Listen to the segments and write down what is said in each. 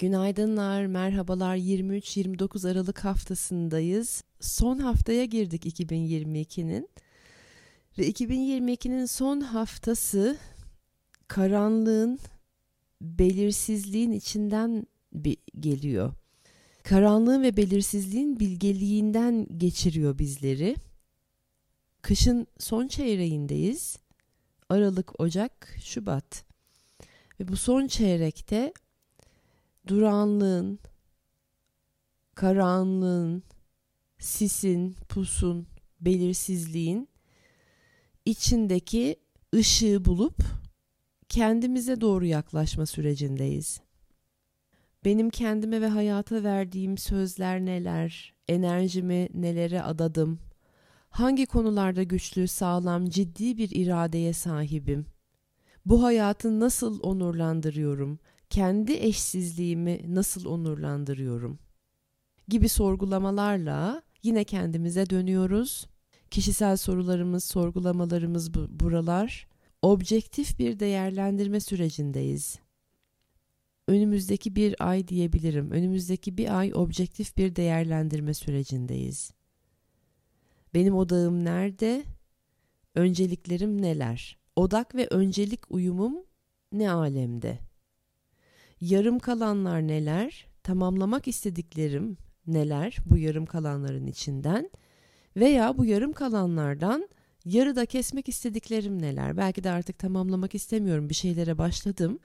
Günaydınlar, merhabalar. 23-29 Aralık haftasındayız. Son haftaya girdik 2022'nin. Ve 2022'nin son haftası karanlığın, belirsizliğin içinden bir geliyor. Karanlığın ve belirsizliğin bilgeliğinden geçiriyor bizleri. Kışın son çeyreğindeyiz. Aralık, Ocak, Şubat. Ve bu son çeyrekte duranlığın, karanlığın, sisin, pusun, belirsizliğin içindeki ışığı bulup kendimize doğru yaklaşma sürecindeyiz. Benim kendime ve hayata verdiğim sözler neler, enerjimi nelere adadım, hangi konularda güçlü, sağlam, ciddi bir iradeye sahibim, bu hayatı nasıl onurlandırıyorum, kendi eşsizliğimi nasıl onurlandırıyorum gibi sorgulamalarla yine kendimize dönüyoruz. Kişisel sorularımız, sorgulamalarımız bu, buralar. Objektif bir değerlendirme sürecindeyiz. Önümüzdeki bir ay diyebilirim. Önümüzdeki bir ay objektif bir değerlendirme sürecindeyiz. Benim odağım nerede? Önceliklerim neler? Odak ve öncelik uyumum ne alemde? Yarım kalanlar neler? Tamamlamak istediklerim neler bu yarım kalanların içinden? Veya bu yarım kalanlardan yarıda kesmek istediklerim neler? Belki de artık tamamlamak istemiyorum. Bir şeylere başladım.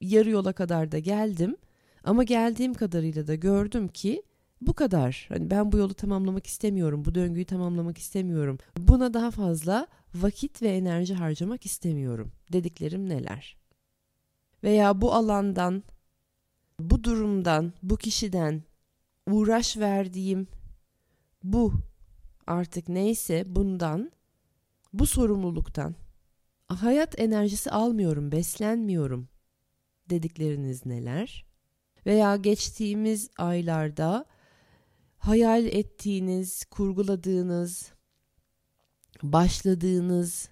Yarı yola kadar da geldim. Ama geldiğim kadarıyla da gördüm ki bu kadar. Hani ben bu yolu tamamlamak istemiyorum. Bu döngüyü tamamlamak istemiyorum. Buna daha fazla vakit ve enerji harcamak istemiyorum. Dediklerim neler? Veya bu alandan bu durumdan, bu kişiden uğraş verdiğim bu artık neyse bundan, bu sorumluluktan hayat enerjisi almıyorum, beslenmiyorum dedikleriniz neler? Veya geçtiğimiz aylarda hayal ettiğiniz, kurguladığınız, başladığınız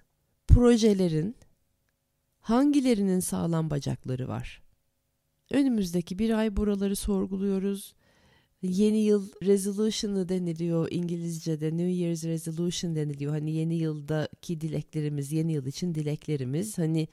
projelerin hangilerinin sağlam bacakları var? Önümüzdeki bir ay buraları sorguluyoruz. Yeni yıl resolution'ı deniliyor İngilizce'de New Year's resolution deniliyor. Hani yeni yıldaki dileklerimiz, yeni yıl için dileklerimiz. Hani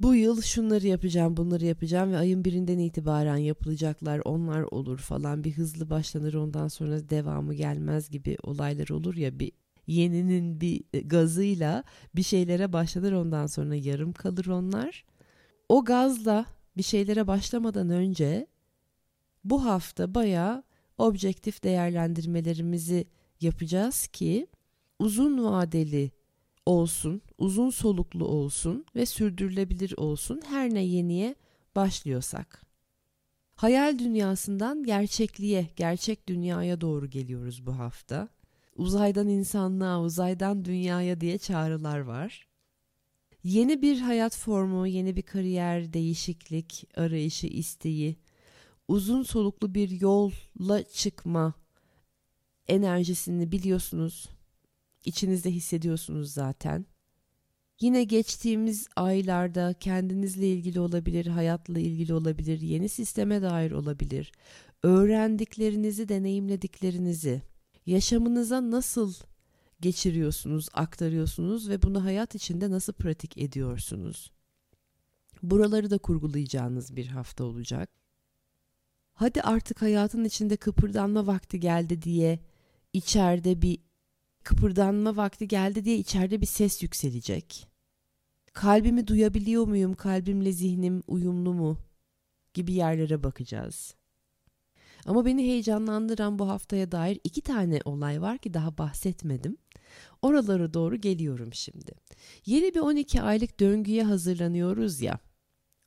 bu yıl şunları yapacağım, bunları yapacağım ve ayın birinden itibaren yapılacaklar, onlar olur falan. Bir hızlı başlanır ondan sonra devamı gelmez gibi olaylar olur ya bir yeninin bir gazıyla bir şeylere başlanır ondan sonra yarım kalır onlar. O gazla bir şeylere başlamadan önce bu hafta bayağı objektif değerlendirmelerimizi yapacağız ki uzun vadeli olsun, uzun soluklu olsun ve sürdürülebilir olsun her ne yeniye başlıyorsak. Hayal dünyasından gerçekliğe, gerçek dünyaya doğru geliyoruz bu hafta. Uzaydan insanlığa, uzaydan dünyaya diye çağrılar var. Yeni bir hayat formu, yeni bir kariyer, değişiklik, arayışı, isteği, uzun soluklu bir yolla çıkma enerjisini biliyorsunuz. İçinizde hissediyorsunuz zaten. Yine geçtiğimiz aylarda kendinizle ilgili olabilir, hayatla ilgili olabilir, yeni sisteme dair olabilir. Öğrendiklerinizi, deneyimlediklerinizi, yaşamınıza nasıl geçiriyorsunuz, aktarıyorsunuz ve bunu hayat içinde nasıl pratik ediyorsunuz? Buraları da kurgulayacağınız bir hafta olacak. hadi artık hayatın içinde kıpırdanma vakti geldi diye içeride bir kıpırdanma vakti geldi diye içeride bir ses yükselecek. Kalbimi duyabiliyor muyum? Kalbimle zihnim uyumlu mu? gibi yerlere bakacağız. Ama beni heyecanlandıran bu haftaya dair iki tane olay var ki daha bahsetmedim. Oralara doğru geliyorum şimdi. Yeni bir 12 aylık döngüye hazırlanıyoruz ya.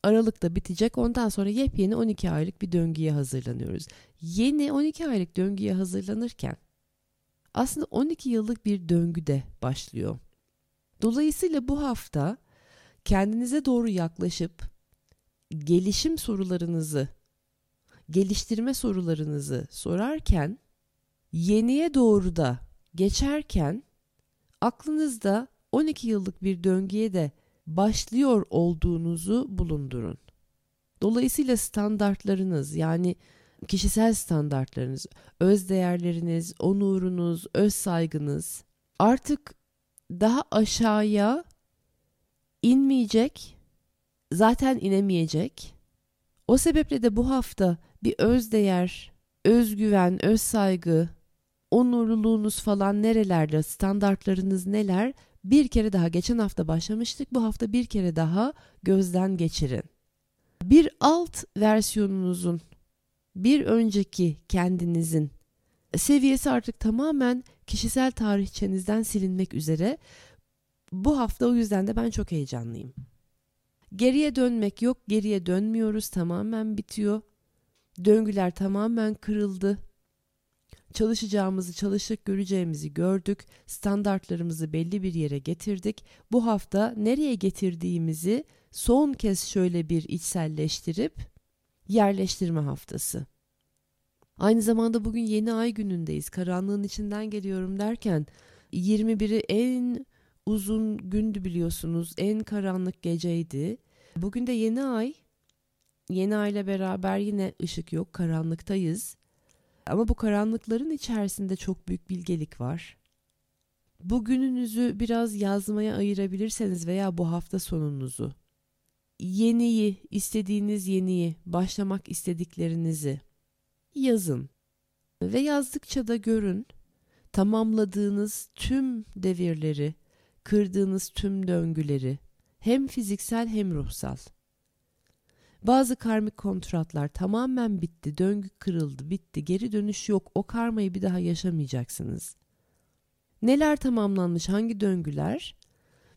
Aralıkta bitecek ondan sonra yepyeni 12 aylık bir döngüye hazırlanıyoruz. Yeni 12 aylık döngüye hazırlanırken aslında 12 yıllık bir döngü de başlıyor. Dolayısıyla bu hafta kendinize doğru yaklaşıp gelişim sorularınızı, geliştirme sorularınızı sorarken yeniye doğru da geçerken aklınızda 12 yıllık bir döngüye de başlıyor olduğunuzu bulundurun. Dolayısıyla standartlarınız yani kişisel standartlarınız, öz değerleriniz, onurunuz, öz saygınız artık daha aşağıya inmeyecek, zaten inemeyecek. O sebeple de bu hafta bir öz değer, özgüven, öz saygı, onurluluğunuz falan nerelerde, standartlarınız neler bir kere daha geçen hafta başlamıştık. Bu hafta bir kere daha gözden geçirin. Bir alt versiyonunuzun, bir önceki kendinizin seviyesi artık tamamen kişisel tarihçenizden silinmek üzere. Bu hafta o yüzden de ben çok heyecanlıyım. Geriye dönmek yok, geriye dönmüyoruz, tamamen bitiyor. Döngüler tamamen kırıldı. Çalışacağımızı çalıştık, göreceğimizi gördük. Standartlarımızı belli bir yere getirdik. Bu hafta nereye getirdiğimizi son kez şöyle bir içselleştirip yerleştirme haftası. Aynı zamanda bugün yeni ay günündeyiz. Karanlığın içinden geliyorum derken 21'i en uzun gündü biliyorsunuz. En karanlık geceydi. Bugün de yeni ay. Yeni ay ile beraber yine ışık yok, karanlıktayız. Ama bu karanlıkların içerisinde çok büyük bilgelik var. Bugününüzü biraz yazmaya ayırabilirseniz veya bu hafta sonunuzu yeniyi, istediğiniz yeniyi, başlamak istediklerinizi yazın. Ve yazdıkça da görün tamamladığınız tüm devirleri, kırdığınız tüm döngüleri hem fiziksel hem ruhsal. Bazı karmik kontratlar tamamen bitti, döngü kırıldı, bitti, geri dönüş yok. O karmayı bir daha yaşamayacaksınız. Neler tamamlanmış, hangi döngüler?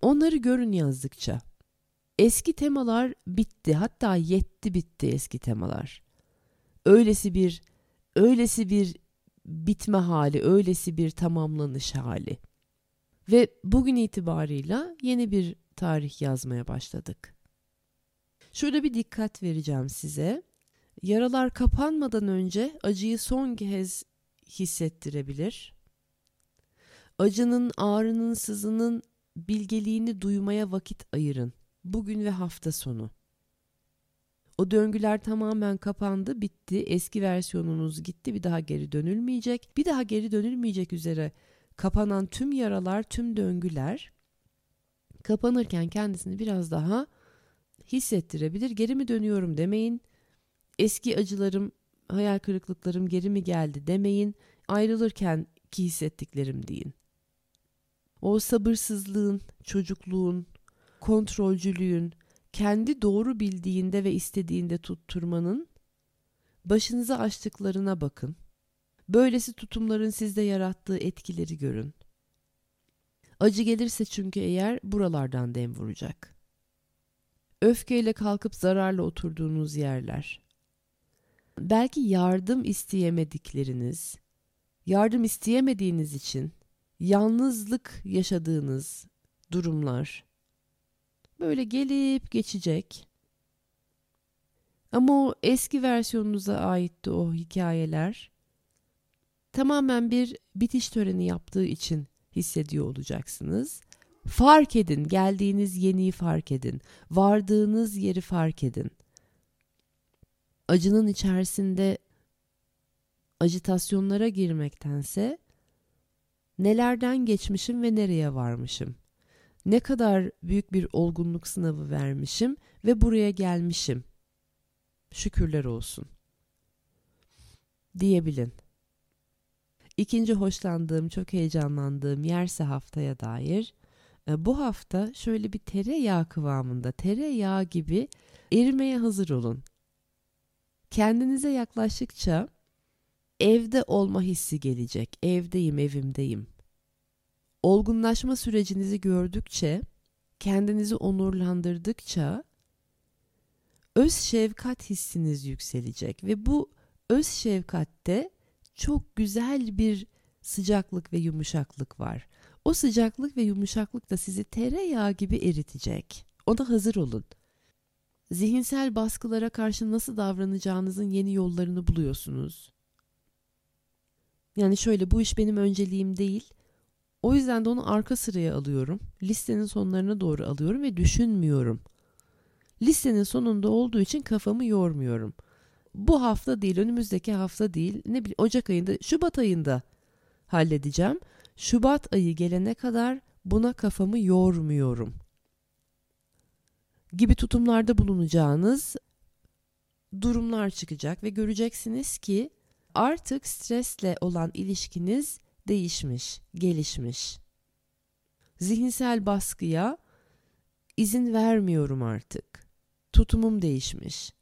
Onları görün yazdıkça. Eski temalar bitti, hatta yetti bitti eski temalar. Öylesi bir öylesi bir bitme hali, öylesi bir tamamlanış hali. Ve bugün itibarıyla yeni bir tarih yazmaya başladık. Şöyle bir dikkat vereceğim size. Yaralar kapanmadan önce acıyı son kez hissettirebilir. Acının, ağrının, sızının bilgeliğini duymaya vakit ayırın. Bugün ve hafta sonu. O döngüler tamamen kapandı, bitti. Eski versiyonunuz gitti, bir daha geri dönülmeyecek. Bir daha geri dönülmeyecek üzere kapanan tüm yaralar, tüm döngüler kapanırken kendisini biraz daha hissettirebilir. Geri mi dönüyorum demeyin. Eski acılarım, hayal kırıklıklarım geri mi geldi demeyin. Ayrılırken ki hissettiklerim deyin. O sabırsızlığın, çocukluğun, kontrolcülüğün, kendi doğru bildiğinde ve istediğinde tutturmanın başınıza açtıklarına bakın. Böylesi tutumların sizde yarattığı etkileri görün. Acı gelirse çünkü eğer buralardan dem vuracak. Öfkeyle kalkıp zararla oturduğunuz yerler. Belki yardım isteyemedikleriniz, yardım isteyemediğiniz için yalnızlık yaşadığınız durumlar böyle gelip geçecek. Ama o eski versiyonunuza aitti o hikayeler. Tamamen bir bitiş töreni yaptığı için hissediyor olacaksınız. Fark edin, geldiğiniz yeniyi fark edin. Vardığınız yeri fark edin. Acının içerisinde ajitasyonlara girmektense nelerden geçmişim ve nereye varmışım? Ne kadar büyük bir olgunluk sınavı vermişim ve buraya gelmişim. Şükürler olsun. diyebilin. İkinci hoşlandığım, çok heyecanlandığım yerse haftaya dair. E, bu hafta şöyle bir tereyağı kıvamında, tereyağı gibi erimeye hazır olun. Kendinize yaklaştıkça evde olma hissi gelecek. Evdeyim, evimdeyim. Olgunlaşma sürecinizi gördükçe, kendinizi onurlandırdıkça öz şefkat hissiniz yükselecek ve bu öz şefkatte çok güzel bir sıcaklık ve yumuşaklık var. O sıcaklık ve yumuşaklık da sizi tereyağı gibi eritecek. Ona hazır olun. Zihinsel baskılara karşı nasıl davranacağınızın yeni yollarını buluyorsunuz. Yani şöyle bu iş benim önceliğim değil. O yüzden de onu arka sıraya alıyorum. Listenin sonlarına doğru alıyorum ve düşünmüyorum. Listenin sonunda olduğu için kafamı yormuyorum. Bu hafta değil, önümüzdeki hafta değil, ne bileyim Ocak ayında, Şubat ayında halledeceğim. Şubat ayı gelene kadar buna kafamı yormuyorum. Gibi tutumlarda bulunacağınız durumlar çıkacak ve göreceksiniz ki artık stresle olan ilişkiniz değişmiş, gelişmiş. Zihinsel baskıya izin vermiyorum artık. Tutumum değişmiş.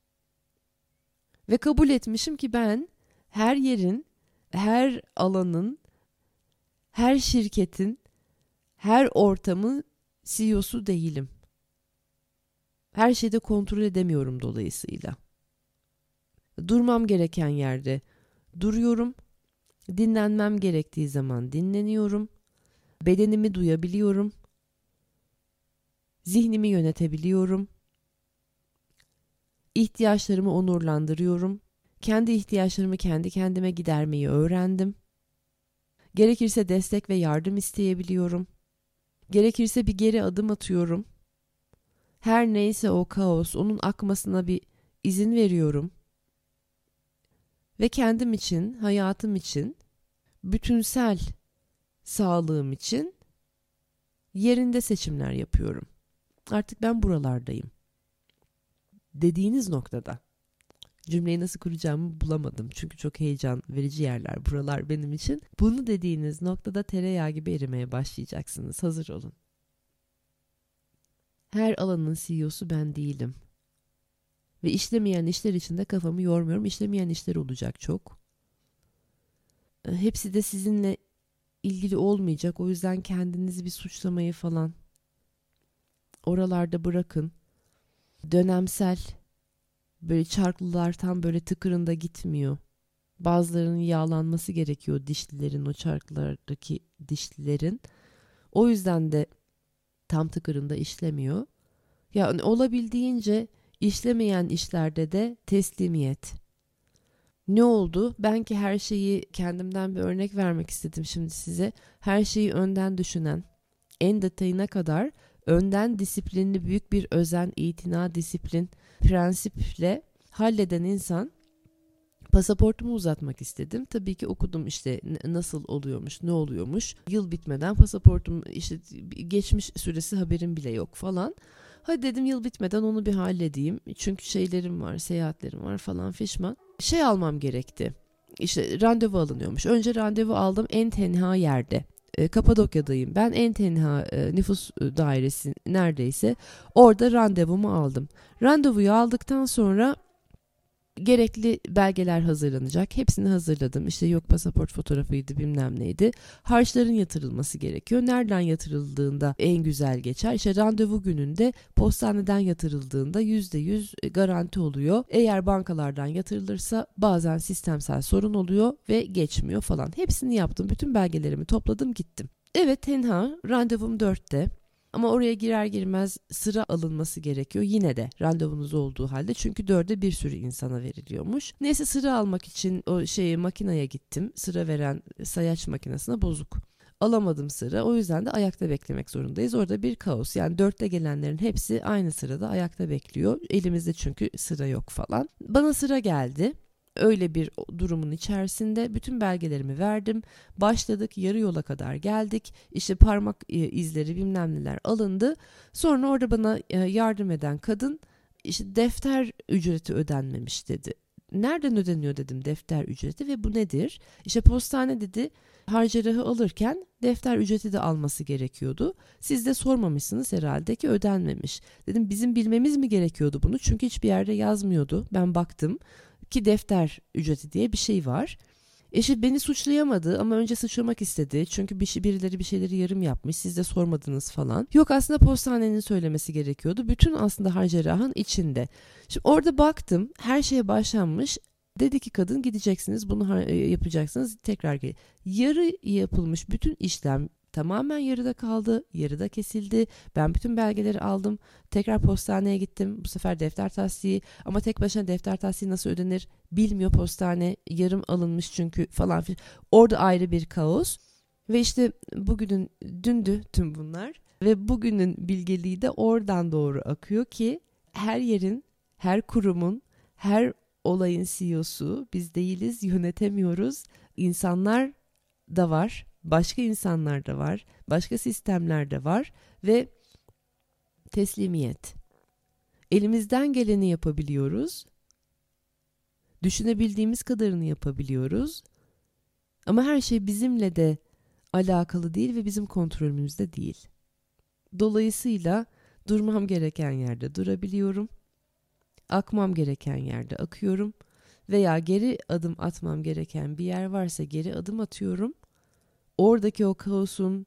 Ve kabul etmişim ki ben her yerin, her alanın, her şirketin, her ortamın CEO'su değilim. Her şeyde kontrol edemiyorum dolayısıyla. Durmam gereken yerde duruyorum. Dinlenmem gerektiği zaman dinleniyorum. Bedenimi duyabiliyorum. Zihnimi yönetebiliyorum. İhtiyaçlarımı onurlandırıyorum. Kendi ihtiyaçlarımı kendi kendime gidermeyi öğrendim. Gerekirse destek ve yardım isteyebiliyorum. Gerekirse bir geri adım atıyorum. Her neyse o kaos, onun akmasına bir izin veriyorum. Ve kendim için, hayatım için, bütünsel sağlığım için yerinde seçimler yapıyorum. Artık ben buralardayım. Dediğiniz noktada cümleyi nasıl kuracağımı bulamadım. Çünkü çok heyecan verici yerler buralar benim için. Bunu dediğiniz noktada tereyağı gibi erimeye başlayacaksınız. Hazır olun. Her alanın CEO'su ben değilim. Ve işlemeyen işler içinde kafamı yormuyorum. İşlemeyen işler olacak çok. Hepsi de sizinle ilgili olmayacak. O yüzden kendinizi bir suçlamayı falan oralarda bırakın. Dönemsel böyle çarklılar tam böyle tıkırında gitmiyor. Bazılarının yağlanması gerekiyor dişlilerin o çarklardaki dişlilerin. O yüzden de tam tıkırında işlemiyor. Yani olabildiğince işlemeyen işlerde de teslimiyet. Ne oldu? Ben ki her şeyi kendimden bir örnek vermek istedim şimdi size. Her şeyi önden düşünen, en detayına kadar önden disiplinli büyük bir özen, itina, disiplin, prensiple halleden insan pasaportumu uzatmak istedim. Tabii ki okudum işte nasıl oluyormuş, ne oluyormuş. Yıl bitmeden pasaportum işte geçmiş süresi haberim bile yok falan. Hadi dedim yıl bitmeden onu bir halledeyim. Çünkü şeylerim var, seyahatlerim var falan fişman. Şey almam gerekti. İşte randevu alınıyormuş. Önce randevu aldım en tenha yerde. E, Kapadokya'dayım. Ben en tenha e, nüfus e, dairesi neredeyse orada randevumu aldım. Randevuyu aldıktan sonra gerekli belgeler hazırlanacak. Hepsini hazırladım. İşte yok pasaport fotoğrafıydı bilmem neydi. Harçların yatırılması gerekiyor. Nereden yatırıldığında en güzel geçer. İşte randevu gününde postaneden yatırıldığında %100 garanti oluyor. Eğer bankalardan yatırılırsa bazen sistemsel sorun oluyor ve geçmiyor falan. Hepsini yaptım. Bütün belgelerimi topladım gittim. Evet tenha randevum 4'te. Ama oraya girer girmez sıra alınması gerekiyor yine de randevunuz olduğu halde çünkü dörde bir sürü insana veriliyormuş. Neyse sıra almak için o şeyi makineye gittim. Sıra veren sayaç makinesine bozuk. Alamadım sıra o yüzden de ayakta beklemek zorundayız. Orada bir kaos yani dörtte gelenlerin hepsi aynı sırada ayakta bekliyor. Elimizde çünkü sıra yok falan. Bana sıra geldi öyle bir durumun içerisinde bütün belgelerimi verdim. Başladık yarı yola kadar geldik. İşte parmak e, izleri bilmem neler alındı. Sonra orada bana e, yardım eden kadın işte defter ücreti ödenmemiş dedi. nereden ödeniyor dedim defter ücreti ve bu nedir? İşte postane dedi harcerahı alırken defter ücreti de alması gerekiyordu. Siz de sormamışsınız herhalde ki ödenmemiş. Dedim bizim bilmemiz mi gerekiyordu bunu? Çünkü hiçbir yerde yazmıyordu. Ben baktım ki defter ücreti diye bir şey var. Eşi beni suçlayamadı ama önce suçlamak istedi. Çünkü bir şey, birileri bir şeyleri yarım yapmış. Siz de sormadınız falan. Yok aslında postanenin söylemesi gerekiyordu. Bütün aslında harcerahın içinde. Şimdi orada baktım her şeye başlanmış. Dedi ki kadın gideceksiniz bunu e, yapacaksınız tekrar gel. Yarı yapılmış bütün işlem tamamen yarıda kaldı, yarıda kesildi. Ben bütün belgeleri aldım. Tekrar postaneye gittim. Bu sefer defter tahsiyi ama tek başına defter tahsiyi nasıl ödenir bilmiyor postane. Yarım alınmış çünkü falan filan. Orada ayrı bir kaos. Ve işte bugünün dündü tüm bunlar ve bugünün bilgeliği de oradan doğru akıyor ki her yerin, her kurumun, her olayın CEO'su biz değiliz, yönetemiyoruz. İnsanlar da var, başka insanlar da var, başka sistemler de var ve teslimiyet. Elimizden geleni yapabiliyoruz. Düşünebildiğimiz kadarını yapabiliyoruz. Ama her şey bizimle de alakalı değil ve bizim kontrolümüzde değil. Dolayısıyla durmam gereken yerde durabiliyorum. Akmam gereken yerde akıyorum veya geri adım atmam gereken bir yer varsa geri adım atıyorum. Oradaki o kaosun,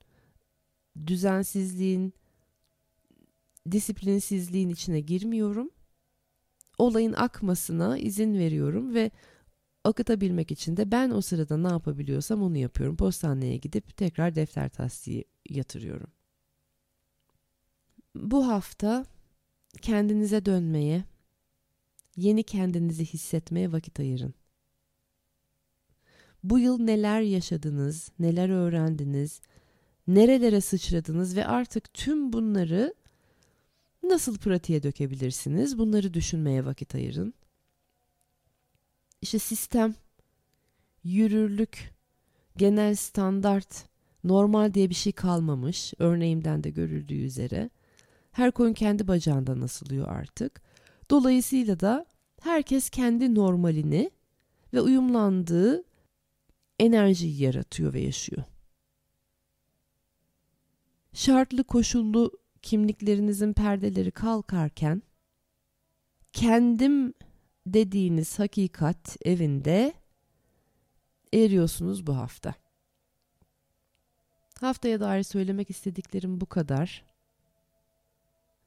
düzensizliğin, disiplinsizliğin içine girmiyorum. Olayın akmasına izin veriyorum ve akıtabilmek için de ben o sırada ne yapabiliyorsam onu yapıyorum. Postaneye gidip tekrar defter tasdiği yatırıyorum. Bu hafta kendinize dönmeye, yeni kendinizi hissetmeye vakit ayırın. Bu yıl neler yaşadınız, neler öğrendiniz, nerelere sıçradınız ve artık tüm bunları nasıl pratiğe dökebilirsiniz? Bunları düşünmeye vakit ayırın. İşte sistem, yürürlük, genel standart, normal diye bir şey kalmamış. Örneğimden de görüldüğü üzere. Her koyun kendi bacağından asılıyor artık. Dolayısıyla da herkes kendi normalini ve uyumlandığı enerjiyi yaratıyor ve yaşıyor. Şartlı koşullu kimliklerinizin perdeleri kalkarken kendim dediğiniz hakikat evinde eriyorsunuz bu hafta. Haftaya dair söylemek istediklerim bu kadar.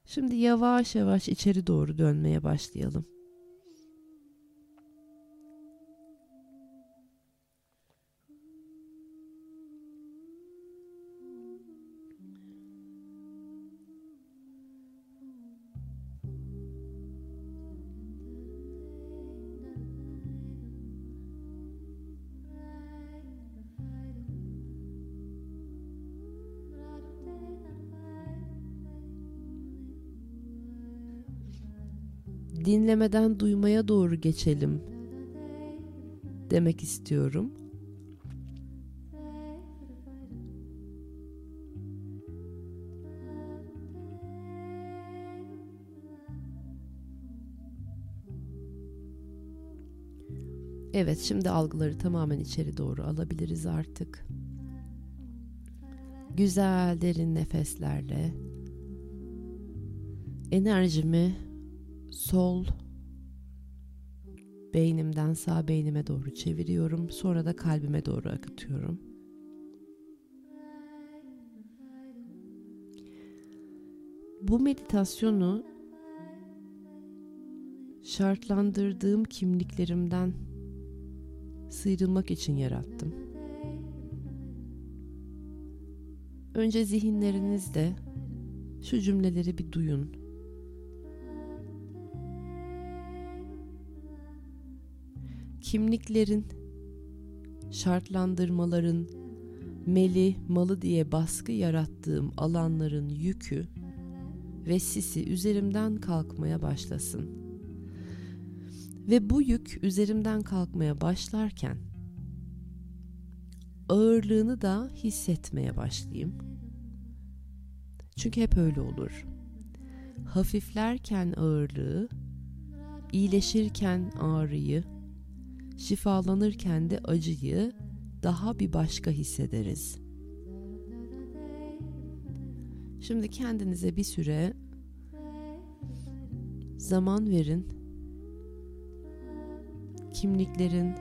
Şimdi yavaş yavaş içeri doğru dönmeye başlayalım. Dinlemeden duymaya doğru geçelim demek istiyorum. Evet, şimdi algıları tamamen içeri doğru alabiliriz artık. Güzel derin nefeslerle enerjimi sol beynimden sağ beynime doğru çeviriyorum. Sonra da kalbime doğru akıtıyorum. Bu meditasyonu şartlandırdığım kimliklerimden sıyrılmak için yarattım. Önce zihinlerinizde şu cümleleri bir duyun. Kimliklerin, şartlandırmaların, meli, malı diye baskı yarattığım alanların yükü ve sisi üzerimden kalkmaya başlasın. Ve bu yük üzerimden kalkmaya başlarken ağırlığını da hissetmeye başlayayım. Çünkü hep öyle olur. Hafiflerken ağırlığı, iyileşirken ağrıyı, şifalanırken de acıyı daha bir başka hissederiz. Şimdi kendinize bir süre zaman verin. Kimliklerin,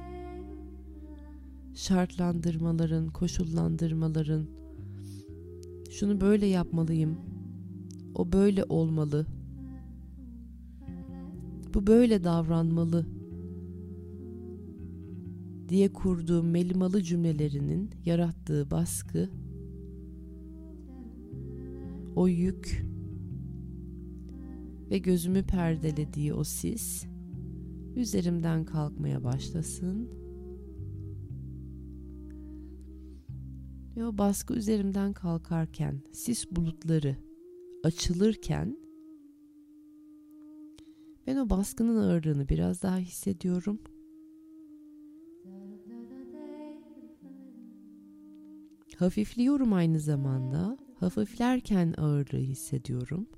şartlandırmaların, koşullandırmaların şunu böyle yapmalıyım. O böyle olmalı. Bu böyle davranmalı diye kurduğum melimalı cümlelerinin yarattığı baskı o yük ve gözümü perdelediği o sis üzerimden kalkmaya başlasın. Ve o baskı üzerimden kalkarken, sis bulutları açılırken ben o baskının ağırlığını biraz daha hissediyorum. Hafifliyorum aynı zamanda. Hafiflerken ağırlığı hissediyorum.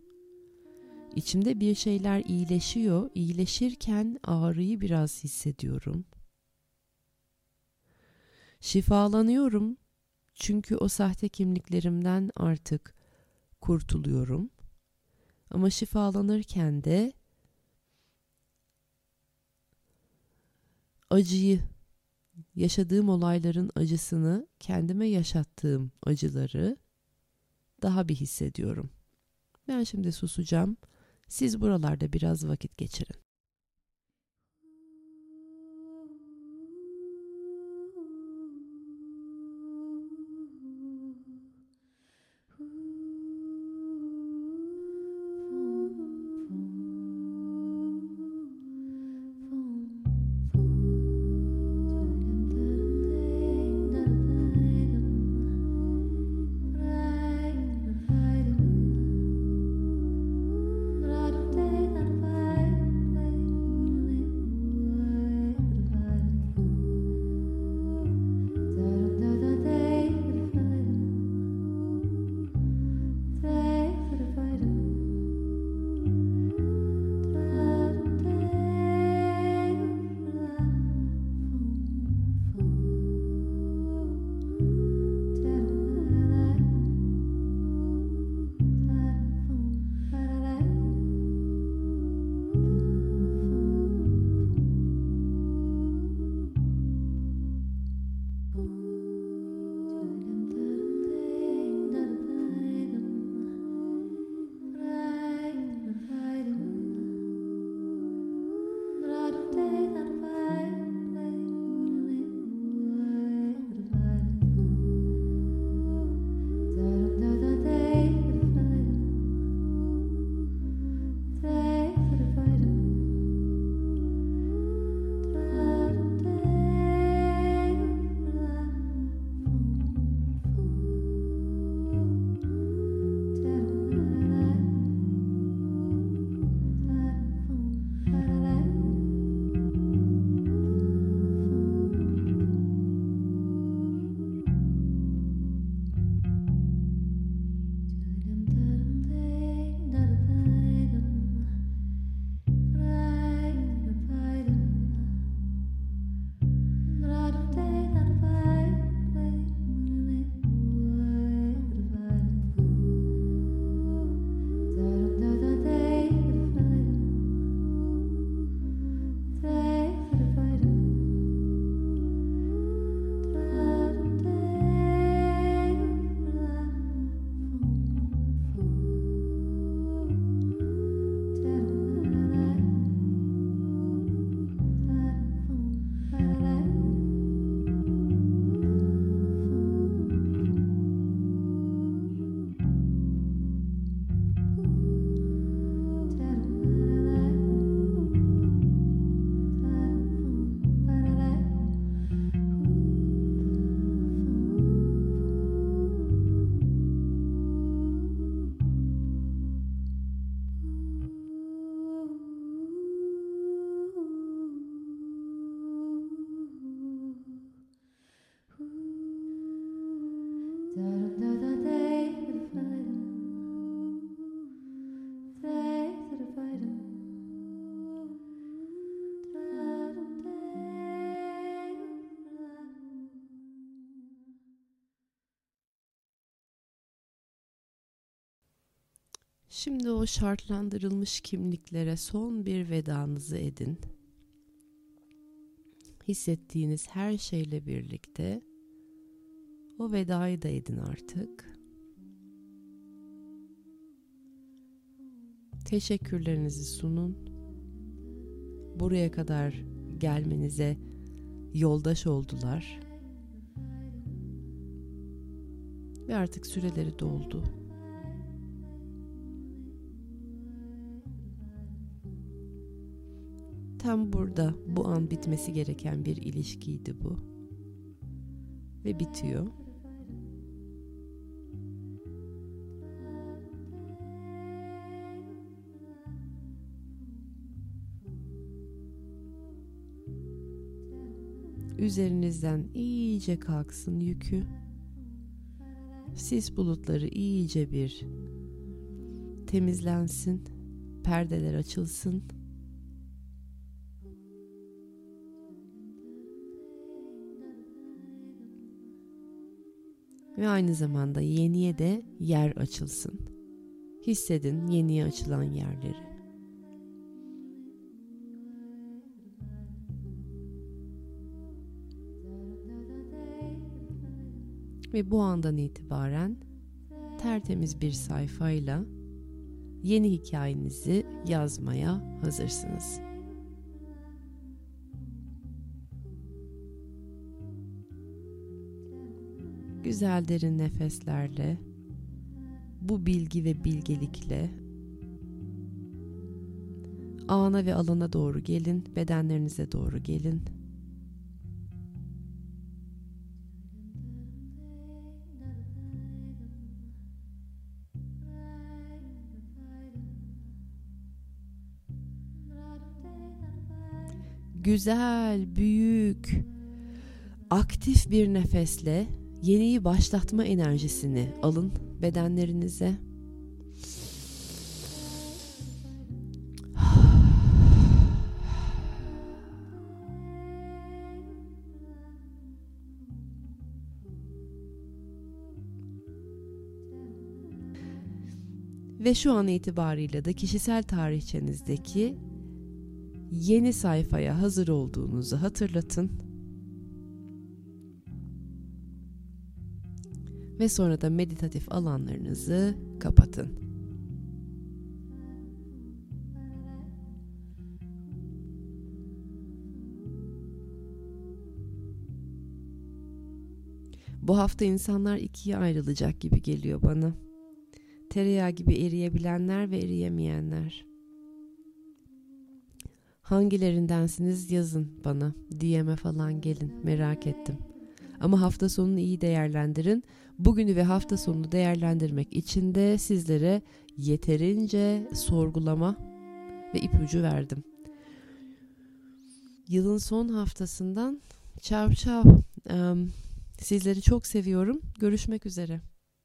İçimde bir şeyler iyileşiyor. İyileşirken ağrıyı biraz hissediyorum. Şifalanıyorum. Çünkü o sahte kimliklerimden artık kurtuluyorum. Ama şifalanırken de acıyı, yaşadığım olayların acısını, kendime yaşattığım acıları daha bir hissediyorum. Ben şimdi susacağım. Siz buralarda biraz vakit geçirin. Şimdi o şartlandırılmış kimliklere son bir vedanızı edin. Hissettiğiniz her şeyle birlikte o vedayı da edin artık. Teşekkürlerinizi sunun. Buraya kadar gelmenize yoldaş oldular. Ve artık süreleri doldu. Tam burada bu an bitmesi gereken bir ilişkiydi bu. Ve bitiyor. Üzerinizden iyice kalksın yükü. Sis bulutları iyice bir temizlensin. Perdeler açılsın. Ve aynı zamanda yeniye de yer açılsın. Hissedin yeniye açılan yerleri. Ve bu andan itibaren tertemiz bir sayfayla yeni hikayenizi yazmaya hazırsınız. Güzel derin nefeslerle bu bilgi ve bilgelikle ana ve alana doğru gelin, bedenlerinize doğru gelin. güzel, büyük, aktif bir nefesle yeniyi başlatma enerjisini alın bedenlerinize. Ve şu an itibariyle de kişisel tarihçenizdeki yeni sayfaya hazır olduğunuzu hatırlatın. Ve sonra da meditatif alanlarınızı kapatın. Bu hafta insanlar ikiye ayrılacak gibi geliyor bana. Tereyağı gibi eriyebilenler ve eriyemeyenler. Hangilerindensiniz yazın bana. DM'e falan gelin. Merak ettim. Ama hafta sonunu iyi değerlendirin. Bugünü ve hafta sonunu değerlendirmek için de sizlere yeterince sorgulama ve ipucu verdim. Yılın son haftasından çav çav. Sizleri çok seviyorum. Görüşmek üzere.